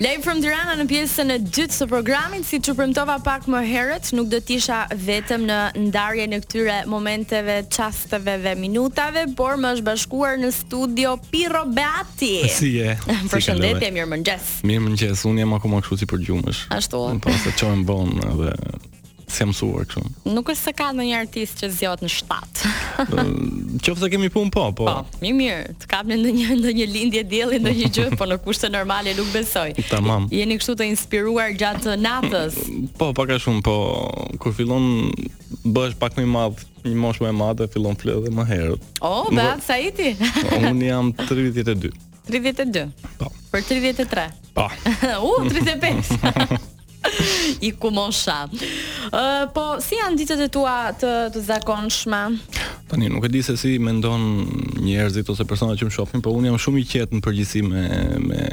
Live from Tirana në pjesën e dytë të programit, siç u premtova pak më herët, nuk do të isha vetëm në ndarjen e këtyre momenteve, çasteve dhe minutave, por më është bashkuar në studio Pirro Beati. Si je? Përshëndetje, mirëmëngjes. Mirëmëngjes, unë jam akoma kështu si për gjumësh. Ashtu. Po, se çohem vonë dhe S'jam mësuar kështu. Nuk është se ka ndonjë artist që zgjohet në 7. Qoftë se kemi punë po, po. Po, mirë mirë, të kapë ndonjë ndonjë lindje dielli ndonjë gjë, po në kushte normale nuk besoj. Tamam. Jeni kështu të inspiruar gjatë natës. Po, pak a shumë, po kur fillon bëhesh pak më i madh, një moshë më e madhe fillon fle edhe më herët. Oh, Beat sa je ti. Po, unë jam 32. 32. Po. Për 33. Po. U, uh, 35. Iku mosha. Uh, po, si janë ditët e tua të, të zakonshme? Tani, nuk e di se si mendojnë njerëzit ose persona që më shofin, po unë jam shumë i qetë në përgjithësi me, me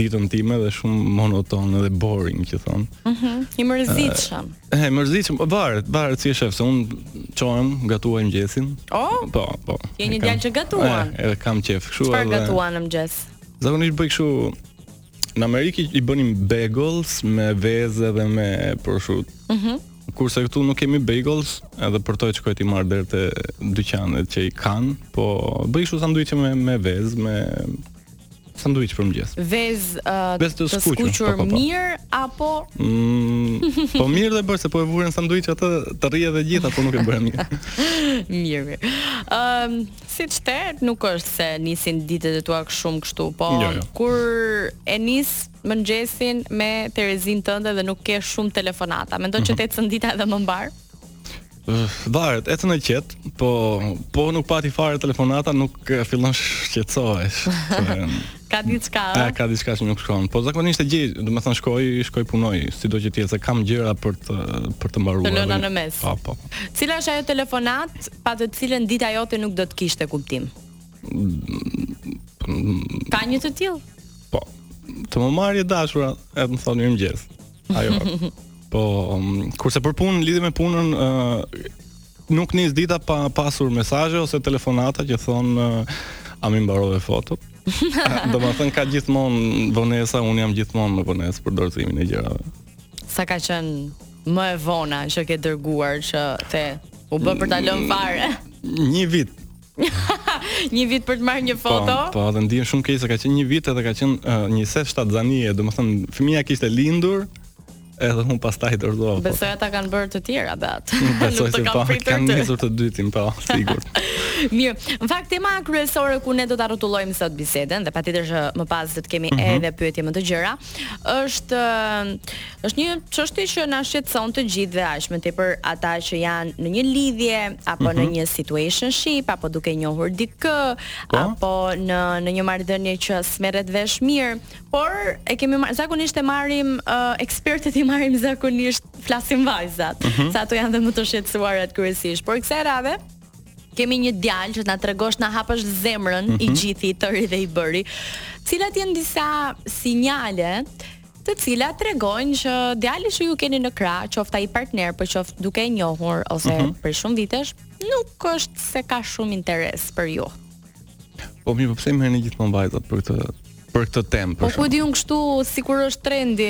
ditën time dhe shumë monoton dhe boring, që thonë. Uh mhm, -huh. I mërzitshëm. Uh, I mërzitshëm, po varet, varet si e shef, se unë çohem, gatuaj mëngjesin. Oh? Po, po. Je një djalë që gatuan. E, edhe kam qejf kështu. Çfarë gatuan në mëngjes? Zakonisht bëj kështu në Amerikë i bënim bagels me vezë dhe me proshutë. Mhm. Mm Kurse këtu nuk kemi bagels, edhe përtoj të shkoj t'i marr deri te dyqanet që i kanë, po bëj kështu sanduiçe me me vezë, me Sanduiç për mëngjes. Vezë, uh, vezë të, të skuqur, skuqur po, po, po. mirë apo mm, Po mirë të bëra se po e vure në sanduiç ajo të rrjedh e gjitha, po nuk e bëra mirë. mirë, mirë. Ëm, uh, siç the, nuk është se nisin ditët e tua shumë kështu, po jo, jo. kur e nis mëngjesin me terezinë tënde dhe nuk ke shumë telefonata, mendon mm -hmm. që mhm. të ecën dita edhe më mbarë? Varet, ecën e qetë, po po nuk pati fare telefonata, nuk fillon shqetësohesh. ka diçka. Ëh, ka diçka që nuk shkon. Po zakonisht e gjej, domethënë shkoj, shkoj punoj, sido që të jetë se kam gjëra për të për të mbaruar. Të lëna në mes. Po, po. Cila është ajo telefonatë pa të cilën dita jote nuk do të kishte kuptim? Ka një të tillë? Po. Të më marrë e dashura, e më thotë mirëmëngjes. Ajo. Po, um, kurse për punë, lidhje me punën, uh, nuk nis dita pa pasur mesazhe ose telefonata që thonë uh, a m'i mbarove fotot. Domethënë ka gjithmonë vonesa, unë jam gjithmonë me vonesë për dorëzimin e gjërave. Sa ka qenë më e vona që ke dërguar që the u bë për ta lënë fare? Një vit. një vit për të marrë një po, foto. Po, po, dhe ndihem shumë keq se ka qenë një vit edhe ka qenë uh, një set shtatzanie, domethënë fëmija kishte lindur edhe un pastaj dorëzova. Po. Besoj ata kanë bërë të tjera atë. Besoj se po, kanë nisur të dytin, po, sigurt. Mirë, në fakt tema kryesore ku ne do ta rrotullojmë sot bisedën dhe patjetër që më pas do të kemi mm -hmm. edhe pyetje më të gjera, është është një çështje që na shqetëson të gjithëve aq më tepër ata që janë në një lidhje apo mm -hmm. në mhm. një situationship apo duke njohur dikë po? apo në në një marrëdhënie që smerret vesh mirë, por e kemi marrë zakonisht e marrim uh, ekspertët i marrim zakonisht flasin vajzat, mm -hmm. se ato janë dhe më të shqetësuarat kryesisht. Por kësaj radhe Kemi një djalë që na tregosh na hapësh zemrën mm -hmm. i mhm. gjithë i tëri dhe i bëri. Cilat janë disa sinjale të cilat tregojnë që djali që ju keni në krah, qoftë ai partner, por qoftë duke e njohur ose mm -hmm. prej shumë vitesh, nuk është se ka shumë interes për ju. Po mi po pse merr gjithmonë vajzat për këtë për këtë temë për shkak. Po ku di un kështu sikur është trendi.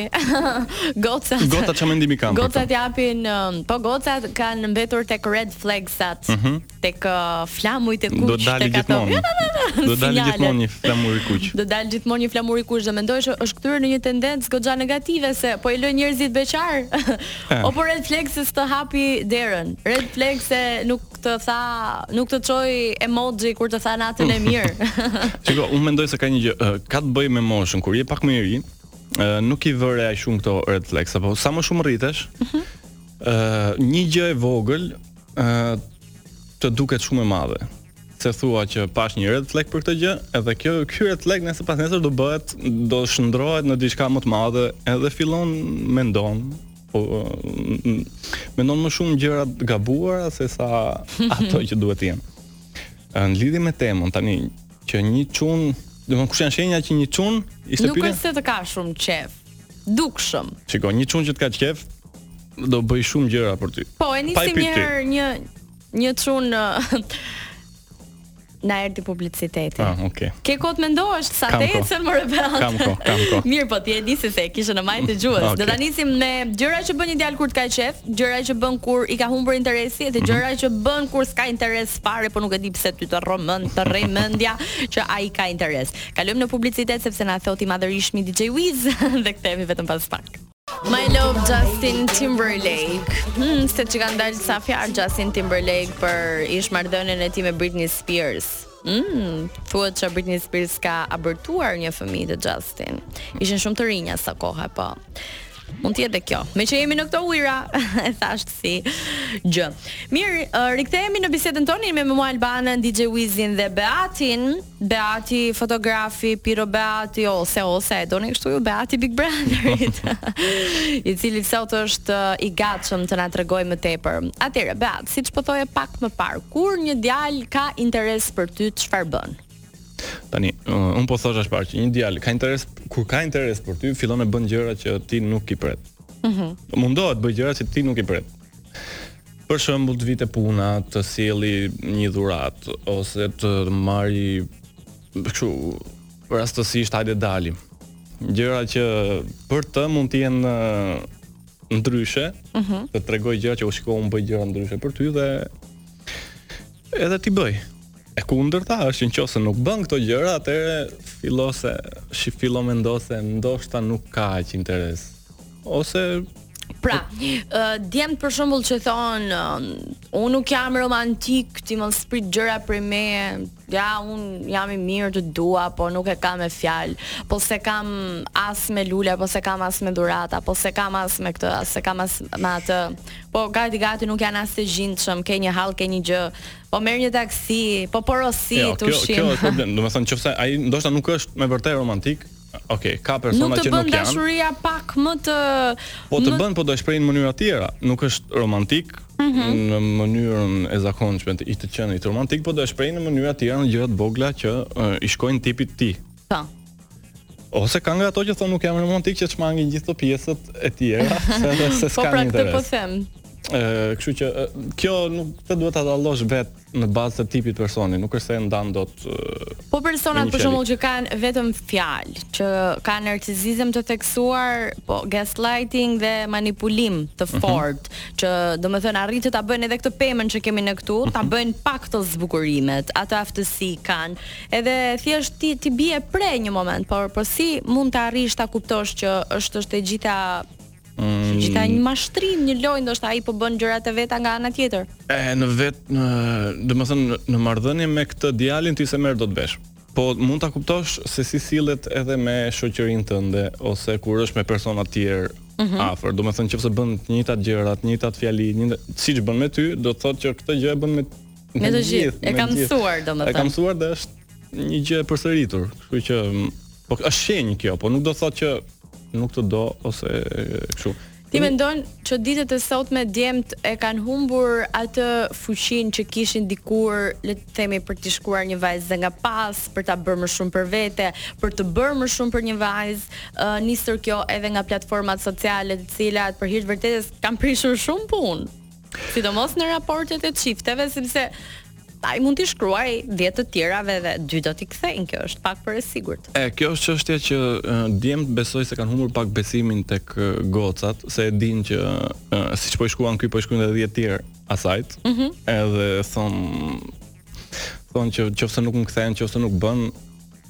gocat. Gocat çfarë mendimi kanë? Gocat japin, um, po gocat kanë mbetur tek red flagsat. Mm -hmm. Tek uh, flamujt e kuq tek ato. Do dalë gjithmonë një flamur i kuq. Do dalë gjithmonë një flamur i kuq dhe mendoj se është kthyer në një tendencë goxha negative se po i lë njerëzit beqar. Eh. o po red flag s'të hapi derën. Red flags nuk të tha nuk ta çoj emoji kur të tha natën e mirë. Shiko, unë mendoj se ka një gjë, ka të bëjë me moshën, kur je pak më i ri, nuk i vë re aq shumë këto red flags po sa më shumë rritesh. Ëh, mhm. një gjë e vogël, ë të duket shumë e madhe se thua që pash një red flag për këtë gjë, edhe kjo ky red flag nesër pasnesër do bëhet, do shndrohet në diçka më të madhe, edhe fillon mendon, Po mendon më shumë gjëra të gabuara se sa ato që duhet të jenë. Në lidhje me temën tani që një çun, do të thonë kush janë shenja që një çun ishte pyetja? Nuk është se të ka shumë qef. Dukshëm. Shiko, një çun që të ka qef do bëjë shumë gjëra për ty. Po, e nisim një herë një Një çun Na erdi publiciteti. Ah, okay. Ke kohë të mendosh sa kam te ecën më rebel. Kam kohë, kam kohë. Mirë, po të di se e kishe në majë të gjuhës. okay. Do ta nisim me gjëra që bën një djalë kur të ka qef, gjëra që bën kur i ka humbur interesin dhe mhm. gjëra mm -hmm. që bën kur s'ka interes fare, po nuk e di pse ty të rren, të rren mendja që ai ka interes. Kalojmë në publicitet sepse na thotë i madhërishmi DJ Wiz dhe kthehemi vetëm pas pak. My love Justin Timberlake. Hmm, se ç'kanë dalë ca fjalë Justin Timberlake për ish marrëdhënien e tij me Britney Spears. Hmm, thuhet që Britney Spears ka abortuar një fëmijë të Justin. Ishen shumë të rinj asokohe, po. Mund të jetë kjo. Meqë jemi në këto ujëra, e thashë si gjë. Mirë, uh, rikthehemi në bisedën tonë me mua, Albanën, DJ Wizin dhe Beatin. Beati fotografi, Piro Beati, ose ose e doni kështu ju Beati i Big Brotherit, i cili sot është i gatshëm të na tregojë më tepër. Atëherë Beat, siç po thoje pak më parë, kur një djalë ka interes për ty, çfarë bën? Tani, uh, unë po thosha s'pari që një djalë ka interes, kur ka interes për ty, fillon e bën gjëra që ti nuk i pret. Mhm. Mm Mundohet të bëjë gjëra që ti nuk i pret. Për shembull të vijë te puna, të sjellë një dhuratë ose të marrë kështu rastësisht hajde dalim. Gjëra që për të mund të jenë ndryshe, ëh, uh -huh. të tregojë gjëra që u shiko unë bëj gjëra ndryshe për ty dhe edhe ti bëj. E kundërta është në qoftë se nuk bën këto gjëra, atëherë fillo se shi fillo mendo se ndoshta nuk ka aq interes. ose Pra, uh, djemtë për shembull që thon, uh, unë nuk jam romantik, ti mos prit gjëra prej meje. Ja, unë jam i mirë të dua, po nuk e kam me fjalë, po s'e kam as me lule, po s'e kam as me dhurata, po s'e kam as me këtë, as s'e kam as me atë. Po gati gati nuk janë as të gjindshëm, ke një hall, ke një gjë. Po merr një taksi, po porosis një ushqim. Kjo, kjo është problem. Domethënë, nëse ai ndoshta nuk është me të vërtetë romantik, Ok, ka persona që nuk janë. Nuk të bën dashuria pak më të Po të bën, po do e shprehin në mënyra të tjera. Nuk është romantik mm -hmm. në mënyrën e zakonshme të të qenit romantik, po do e shprehin në mënyra të tjera në gjëra të vogla që uh, i shkojnë tipit të tij. Po. Ose ka nga ato që thonë nuk jam romantik që të shmangin gjithë ato pjesët e tjera, se edhe se po s'kanë interes. Po pra këtë po them. Ë, kështu që kjo nuk, të duhet ta dallosh vetë në bazë të tipit të personit, nuk është se e ndan dot. Po personat për shembull që kanë vetëm fjalë, që kanë narcisizëm të theksuar, po gaslighting dhe manipulim të mhm. fortë, uh -huh. që domethënë arrijnë të ta bëjnë edhe këtë pemën që kemi ne këtu, uh -huh. ta mhm. bëjnë pa këto zbukurimet, atë aftësi kanë. Edhe thjesht ti ti bie pre një moment, por po si mund të arrish ta kuptosh që është është e gjitha Mm. Gjitha një mashtrim, një lojë ndoshta ai po bën gjërat e veta nga ana tjetër. E në vetë, domethënë në marrëdhënie me këtë djalin ti s'e merr dot vesh. Po mund ta kuptosh se si sillet edhe me shoqërinë tënde ose kur është me persona të tjerë mm -hmm. afër. Domethënë nëse bën të njëjtat gjëra, të njëjtat fjali, siç bën me ty, do të thotë që këtë gjë e bën me me të gjithë. E ka mësuar domethënë. E ka mësuar dhe është një gjë e përsëritur. Kështu që po është shenjë kjo, po nuk do të thotë që nuk të do ose kështu. Ti mendon që ditët e sotme djemt e kanë humbur atë fuqinë që kishin dikur, le të themi për t'i shkuar një vajze dhe nga pas, për ta bërë më shumë për vete, për të bërë më shumë për një vajzë, uh, nisur kjo edhe nga platformat sociale, të cilat për hir të vërtetës kanë prishur shumë punë. Sidomos në raportet e çifteve, sepse Ai mund t'i shkruajë 10 të tjerave dhe dy do t'i kthejnë, kjo është pak për e sigurt. E, kjo është çështja që djemt besoj se kanë humbur pak besimin tek gocat, se e dinë që siç po i shkruan ky, po i shkruajnë edhe 10 të tjerë asajt. Ëh. Mm -hmm. Edhe thon thon që qoftë se nuk më kthen, qoftë se nuk bën,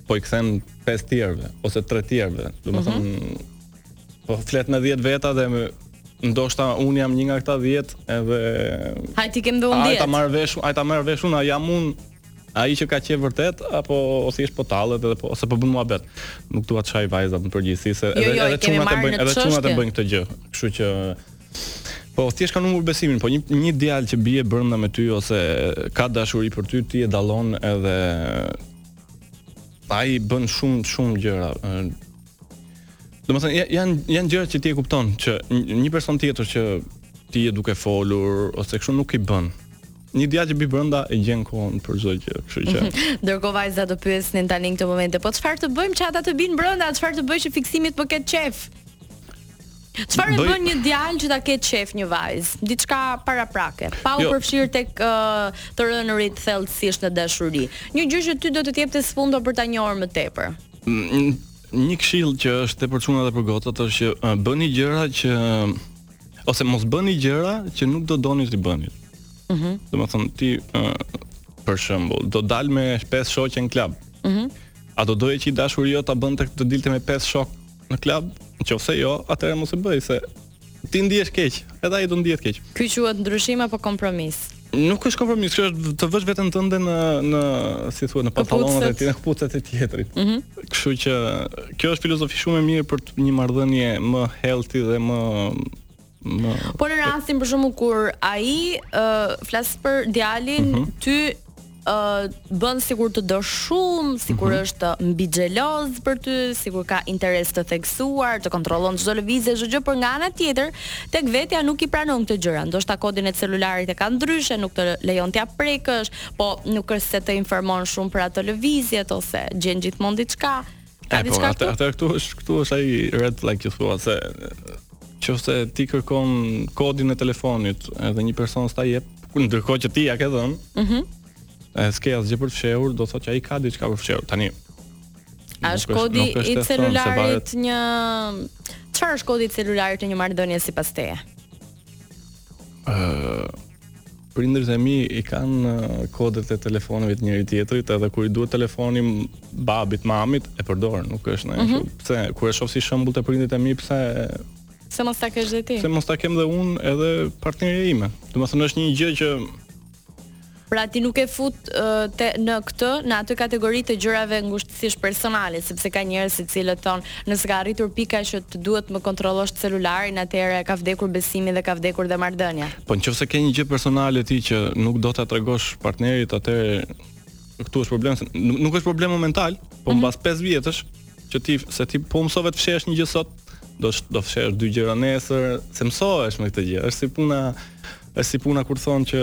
po i kthen pesë tjerve ose tre tjerve. Domethënë mm -hmm. po flet me 10 veta dhe me ndoshta un jam një nga këta 10 edhe Hajt i kem dhe un 10. Hajt ta marr vesh, hajt ta marr vesh un, a jam un ai që ka qejf vërtet apo o thjesht po tallet edhe po ose po bën muhabet. Nuk dua të shaj vajzat në përgjithësi se jo, edhe jo, edhe çunat e bëjnë, edhe çunat e bëjnë këtë gjë. Kështu që Po thjesht kanë humbur besimin, po një një djalë që bie brenda me ty ose ka dashuri për ty, ti e dallon edhe Ai bën shumë shumë gjëra. Domethënë janë janë gjëra që ti e kupton që një person tjetër që ti je duke folur ose kështu nuk i bën një djalë që bie brenda e gjen kohën për çdo gjë, kështu që. Ndërkohë vajzat do pyesnin tani këto momente, po çfarë të bëjmë që ata të binë brenda, çfarë të bëjë që fiksimi të më ketë qejf? Çfarë Bëj... bën një djalë që ta ketë qejf një vajzë? Diçka paraprake, pa u jo. përfshirë tek uh, të rënët thellësisht në dashuri. Një gjë që ty do të të jepte spunto për ta njohur më tepër. Mm, një këshillë që është dhe për çuna dhe për gocat është që uh, bëni gjëra që ose mos bëni gjëra që nuk do donit t'jua bënin. Mhm. Mm Domethënë ti uh, për shembull, do dalësh me pesë shoqe në club. Mhm. Mm A do doje që i dashuri jot ta bënte të dilte me pesë shokë në club, qoftë se jo, atëherë mos e bëj se ti ndihesh keq, edhe ai do ndihet keq. Ky quhet ndryshim apo kompromis? Nuk është kompromis, kjo është të vësh veten tënde në në si thua në pantallonat e tij, në këpucët e tjetrit. Mm -hmm. Kështu që kjo është filozofi shumë e mirë për një marrëdhënie më healthy dhe më Më... Po në rastin për shembull kur ai uh, flas për djalin, mm -hmm. ty uh, bën sikur të do shumë, sikur mm -hmm. është mbixheloz për ty, sikur ka interes të theksuar, të kontrollon çdo lëvizje, çdo gjë, por nga ana tjetër, tek vetja nuk i pranon këto gjëra. Ndoshta kodin e celularit e ka ndryshe, nuk të lejon t'ia prekësh, po nuk është se të informon shumë për ato lëvizjet ose gjen gjithmonë diçka. Ka e, po, diçka këtu? Atëherë këtu është këtu është ai red flag që thua se qoftë se ti kërkon kodin e telefonit edhe një person s'ta jep, ndërkohë që ti ia ke dhënë. Mhm. Mm e s'ke asgjë për të fshehur, do thotë që ai ka diçka për të fshehur. Tani A është kodi i celularit një çfarë është kodi i celularit në një marrëdhënie sipas teje? Ëh prindërit e mi i kanë uh, kodet e telefonave të njëri tjetrit, edhe kur i duhet telefoni babit, mamit, e përdor, nuk është ndonjë. Mm -hmm. Pse kur e shoh si shembull te prindërit e mi, pse të mos ta kesh dhe ti. Pse mos ta kem dhe unë edhe partneri im. Domethënë është një gjë që Pra ti nuk e fut uh, te, në këtë, në atë kategori të gjërave ngushtësisht personale, sepse ka njerëz të cilët thonë, nëse ka arritur pikën që të duhet të më kontrollosh celularin, atëherë ka vdekur besimi dhe ka vdekur dhe marrëdhënia. Po në qoftë se ke një gjë personale ti që nuk do ta tregosh partnerit, atëherë këtu është problem, nuk është problem momental, po mhm. mbas mm -hmm. 5 vjetësh që ti se ti po u mësove të fshehësh një gjë sot, do do fshehësh dy gjëra nesër, se mësohesh me këtë gjë. Është si puna Është si puna kur thonë që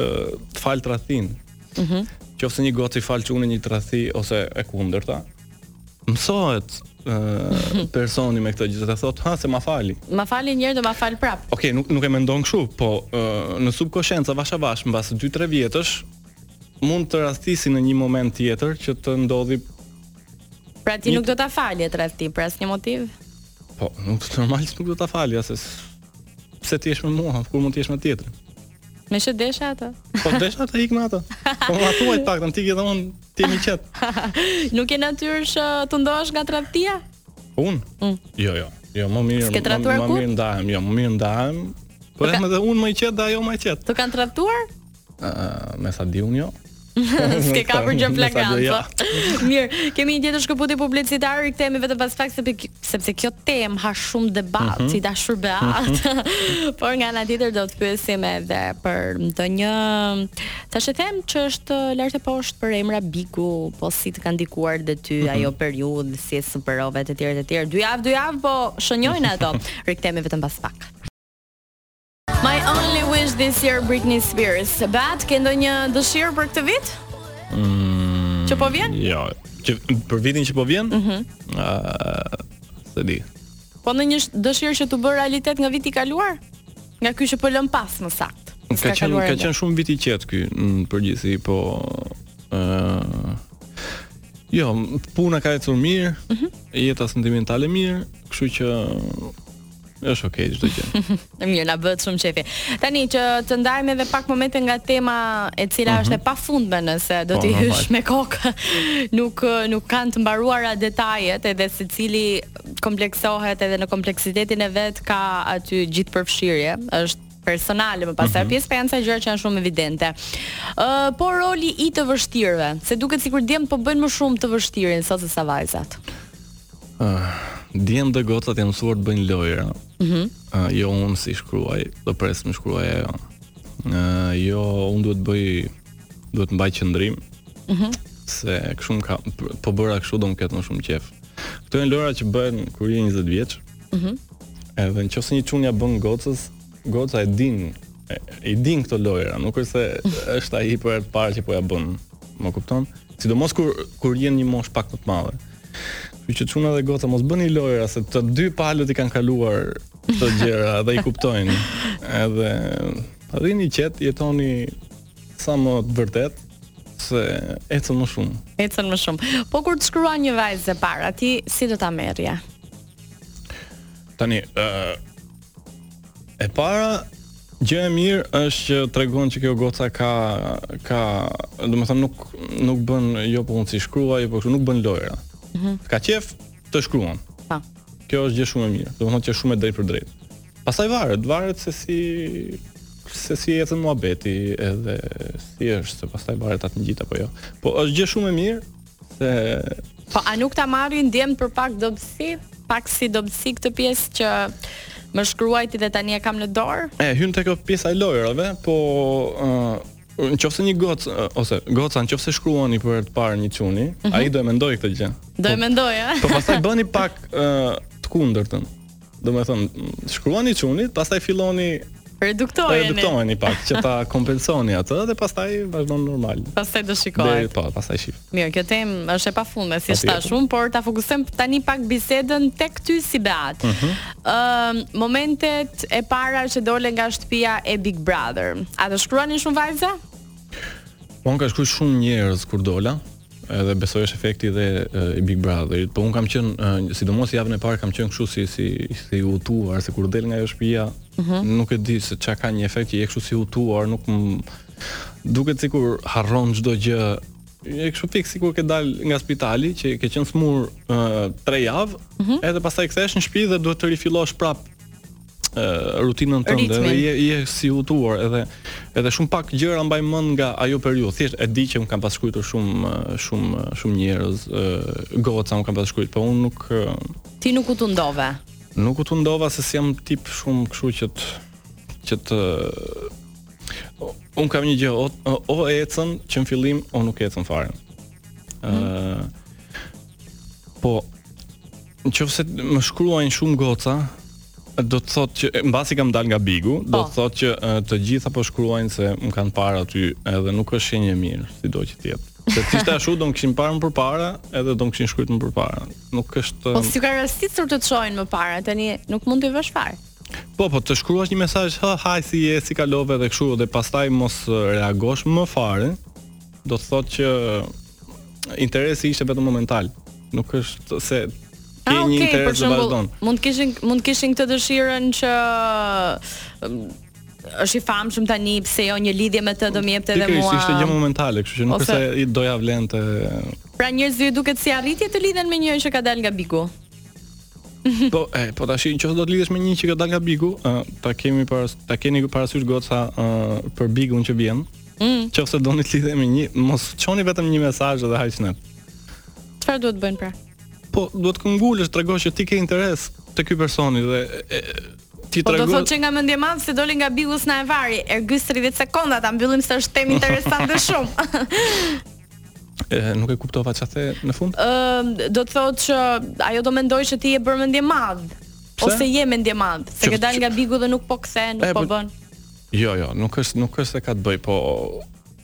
të falë tradhtinë. Mhm. Mm Qoftë se një gocë i fal çunit një tradhti ose e kundërta. Mësohet ë personi me këtë gjë dhe thotë, "Ha se ma fali." Ma fali një herë do ma fali prapë. Okej, nuk nuk e mendon kështu, po ë, në subkoshiencë avash avash mbas 2-3 vjetësh mund të rastisi në një moment tjetër që të ndodhi Pra ti nuk do ta falje tradhtinë për asnjë motiv? Po, normalisht që nuk do ta falja se s- Pse të jesh me mua, kur mund të jesh me tjetrin? Me që deshe atë? Po deshe atë ik me atë. Po ma thuaj pak, ti ik edhe unë ti më i qetë. Nuk je natyrë që të ndahesh nga tradhtia? Unë? Mm. Jo, jo. Jo, më mirë. Ke tradhtuar kurrë? Më mirë ndahem, jo, më mirë ndahem. Po edhe unë më i qetë dhe ajo më e qetë. Të kanë tradhtuar? me sa di unë jo. S'ke kapur gjë në flagrancë. Jo. Po. Mirë, kemi një tjetër shkëputje publicitare, rikthehemi vetëm pas pak sepse kjo temë ha shumë debat, mm -hmm. i dashur Beat. Mm -hmm. Por nga ana tjetër do të pyesim edhe për ndonjë thashethem që është lart e poshtë për emra Bigu, po si të kanë ndikuar dhe ty mm -hmm. ajo periudhë si e superove e tjerë e tjerë. Dy javë, dy javë po shënjojnë ato. Rikthehemi vetëm pas pak. My only wish this year Britney Spears. Beat, ke ndonjë dëshirë për këtë vit? Mm, që po vjen? Jo, që për vitin që po vjen? Mhm. Mm uh, s'e di. Po ndonjë dëshirë që t'u bë realitet nga viti i kaluar? Nga ky që po lëmë pas më saktë. Ka qenë ka qenë shumë vit i qetë ky në përgjithësi, po ë uh, Jo, puna ka ecur mirë, mm -hmm. jeta sentimentale mirë, kështu që Është ok çdo gjë. Mirë, na bëhet shumë qefi. Tani që të ndajmë edhe pak momente nga tema e cila mhm. është e pafundme nëse do po, të hysh me kokë. Nuk nuk kanë të mbaruara detajet edhe secili kompleksohet edhe në kompleksitetin e vet ka aty gjithëpërfshirje. Është personale më pas mm -hmm. pjesë, pra janë ca gjëra që janë shumë evidente. Ë, uh, por roli i të vështirëve, se duket sikur djemtë po bëjnë më shumë të vështirin sot se sa vajzat. Uh, Djem dhe gocat janë mësuar të bëjnë lojra mm -hmm. uh, Jo unë s'i shkruaj Do pres të më shkruajë ajo uh, Jo unë duhet bëj Duhet mbaj qëndrim mm -hmm. Se këshu më ka Po bëra këshu do më ketë më shumë qef Këto janë lojra që bëhen Kur je 20 vjeç mm -hmm. Edhe në qësë një qunja bënë gocës Goca e din, i din këto lojëra, nuk është se është ai për herë të parë që po ia bën. Më kupton? Sidomos kur kur jeni në moshë pak më të madhe. Kështu që çuna dhe goca mos bëni lojëra se të dy palët i kanë kaluar këto gjëra dhe i kuptojnë. Edhe rrini qet, jetoni sa më të vërtet se ecën më shumë. Ecën më shumë. Po kur të shkruan një vajzë e para, ti si do ta merrje? Tani, ë uh, E para, gjë e mirë është që tregon që kjo goca ka ka, domethënë nuk nuk bën jo po unë s'i shkruaj, jo kështu nuk bën lojëra. Mm -hmm. Ka qef të shkruan. Po. Kjo është gjë shumë e mirë, domethënë që është shumë e drejtpërdrejtë. Pastaj varet, varet se si se si ecën muhabeti edhe si është, se pastaj varet a të ngjit apo jo. Po është gjë shumë e mirë, Se Po a nuk ta marrin djemtë për pak dobësi, pak si dobësi këtë pjesë që më shkruajti dhe tani e kam në dorë? E hyn tek pjesa e lojërave, po ë në qoftë se një gocë ose goca në qoftë se shkruani për herë të parë një çuni, mm -hmm. ai do e mendojë këtë gjë. Do e po, mendojë, a? Po pastaj bëni pak ë të kundërtën. Domethënë, shkruani çunit, pastaj filloni Reduktojeni. Reduktojeni pak që ta kompensoni atë dhe pastaj vazhdon normal. Pastaj do shikohet. Dhe po, pastaj shif. Mirë, kjo temë është e pafundme, siç thashë shumë, por ta fokusojm tani pak bisedën tek ty si Beat. Ëm, mhm. uh -huh. uh, momentet e para që dole nga shtëpia e Big Brother. A të shkruanin shumë vajza? Po, më kanë shkruar shumë njerëz kur dola. Edhe besoj është efekti dhe i Big Brotherit. Po un kam qen, sidomos javën e parë kam qen kështu si si i hutuar, se kur del nga ajo shtëpia, uh mhm. -huh. nuk e di se ça ka një efekt që je kështu si i hutuar, nuk më duket sikur harron çdo gjë. Je kështu fiks sikur ke dal nga spitali që ke qen smur 3 uh, javë, uh mhm. -huh. edhe pastaj kthehesh në shtëpi dhe duhet të rifillosh prap rutinën tënde dhe je je si hutuar edhe edhe shumë pak gjëra mbaj mend nga ajo periudhë. Thjesht e di që më kanë pas shkruar shumë shumë shumë njerëz goca më kanë pas shkruar, po un nuk Ti nuk u tundove. Nuk u tundova sepse jam tip shumë kështu që të që të un kam një gjë o, o ecën që në fillim o nuk ecën fare. Ëh. Mm. Po Në qoftë se më shkruajnë shumë goca, do të thotë që mbasi kam dalë nga Bigu, do po. të thotë që të gjitha po shkruajnë se më kanë parë aty, edhe nuk është shenjë e mirë, sido që të jetë. Se të ishte ashtu, do më kishin parë më përpara, edhe do më kishin shkrujt më përpara. Nuk është... Po, s'i ka rastisur të të shohin më parë, tani nuk mund ta dish fare. Po, po, të shkruash një mesazh, ha, haj, si je, si kalove dhe kështu, dhe pastaj mos reagosh më fare, do të thotë që Interesi ishte vetëm momental. Nuk është se ke ah, një interes të vazhdojë. Mund të kishin mund të kishin këtë dëshirën që është i famshëm tani pse jo një lidhje me të do më jepte edhe mua. Pikërisht ishte gjë momentale, kështu që nuk është se do ia vlente. Pra njerëzve u duket si arritje të lidhen me një që ka dalë nga Bigu. Po, e, po tash nëse do të lidhesh me një që ka dalë nga Bigu, ta kemi para ta keni parasysh goca për Bigun që vjen. Mm. Qoftë se doni të lidheni me një, mos çoni vetëm një mesazh dhe hajt më. Çfarë duhet të bëjnë pra? Po, duhet të këngulësh, tregosh që ti ke interes te ky personi dhe e, ti po tregon. Po do thotë që ka mendje të madhe se doli nga Bigu s'na e vari. Ergys, 30 sekonda ta mbyllim se është temë interesante shumë. e, nuk e kuptova çfarë the në fund. Ë, uh, do të thotë që ajo do mendojë që ti je bërë mendjemadh. Ose je mendjemadh, se ke dalë nga Bigu dhe nuk po kthen, nuk e, po, po bën. Jo, jo, nuk është nuk është se ka të bëj, po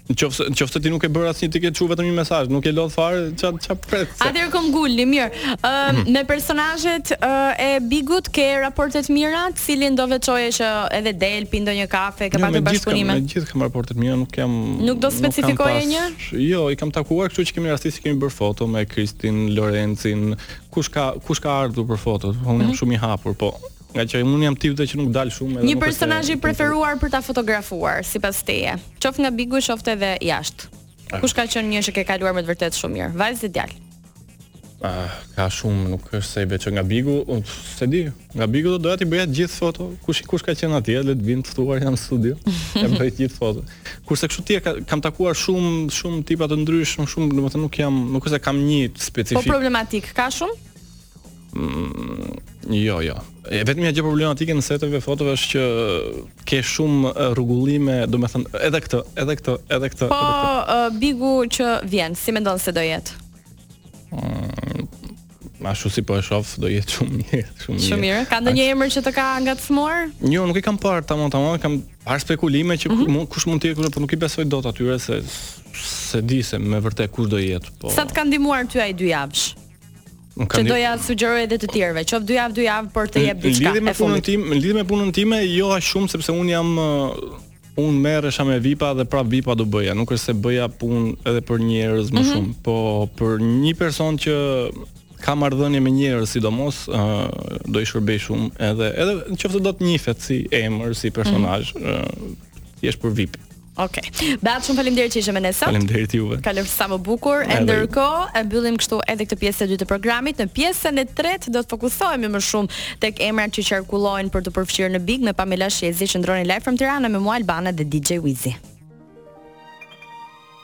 Nëse nëse ti nuk ke bërë asnjë ti ke çu vetëm një mesazh, nuk e lodh fare, ça ça pret. Atëherë këmbëngulni, mirë. Ë uh, mm. me personazhet uh, e Bigut ke raporte të mira, cilin do veçoje që edhe del pi ndonjë kafe, ke jo, pasur bashkëpunime? Me të gjithë kam raporte të mira, nuk kam Nuk do specifikoje një? Jo, i kam takuar, kështu që kemi rastisur kemi bërë foto me Kristin, Lorencin, kush ka kush ka ardhur për foto, unë jam mm -hmm. shumë i hapur, po Ngaqë unë jam tip edhe që nuk dal shumë Një personazh i preferuar për ta fotografuar, sipas teje Qoftë nga Bigu, qoftë edhe jashtë ah. Kush ka qenë një që ke kaluar me të vërtetë shumë mirë, vajzë dhe djalë ah, Ka shumë, nuk është se i veçoj nga Bigu S'e di, nga Bigu do doja t'i bëja të gjithëve foto Kush, kush ka qenë atje, le të vijnë të ftuar janë në studio Ia bëj të gjithëve foto Kurse kështu tje, ka, kam takuar shumë, shumë tipa të ndryshëm Shumë, shumë, nuk jam, nuk është se kam një specifik Po problematik, ka shumë? Mm, jo, jo. E vetmja gjë problematike në setet e fotove është që ke shumë rrugullime, domethënë, edhe këtë, edhe këtë, edhe këtë. Po, edhe këtë. Uh, bigu që vjen, si mendon se do jetë? Mm, ashtu si po e shof, do jetë shumë mirë, shumë mirë. Shumë mirë. Ka ndonjë emër që të ka ngacmuar? Jo, nuk e kam parë tamam tamam, kam parë spekulime që mm -hmm. kush mund të jetë, po nuk i besoj dot atyre se se di se me vërtet kush do jetë. Po. Sa të ka ndihmuar ty ai dyjavësh? Që do ia sugjeroj edhe të tjerëve, qoftë dy javë, dy javë, por të jep diçka. Lidhje me punën time, lidhje me punën time, jo aq shumë sepse un jam un merresha me VIP-a dhe prap VIP-a do bëja, nuk është se bëja punë edhe për njerëz më mhm. shumë, po për një person që ka marrëdhënie me njerëz sidomos do i shërbej shumë edhe qoftë se do të njifet si emër si personazh mm -hmm. thjesht për VIP. Ok. Beat, shumë faleminderit që ishe me ne sot. Faleminderit juve. Kalofsh sa më bukur. E ndërkohë e mbyllim kështu edhe këtë pjesë të dytë të programit. Në pjesën e tretë do të fokusohemi më shumë tek emrat që qarkullojnë për t'u përfshirë në Big me Pamela Shehi, qëndroni në Live from Tirana me mua, Albana dhe DJ Wizi.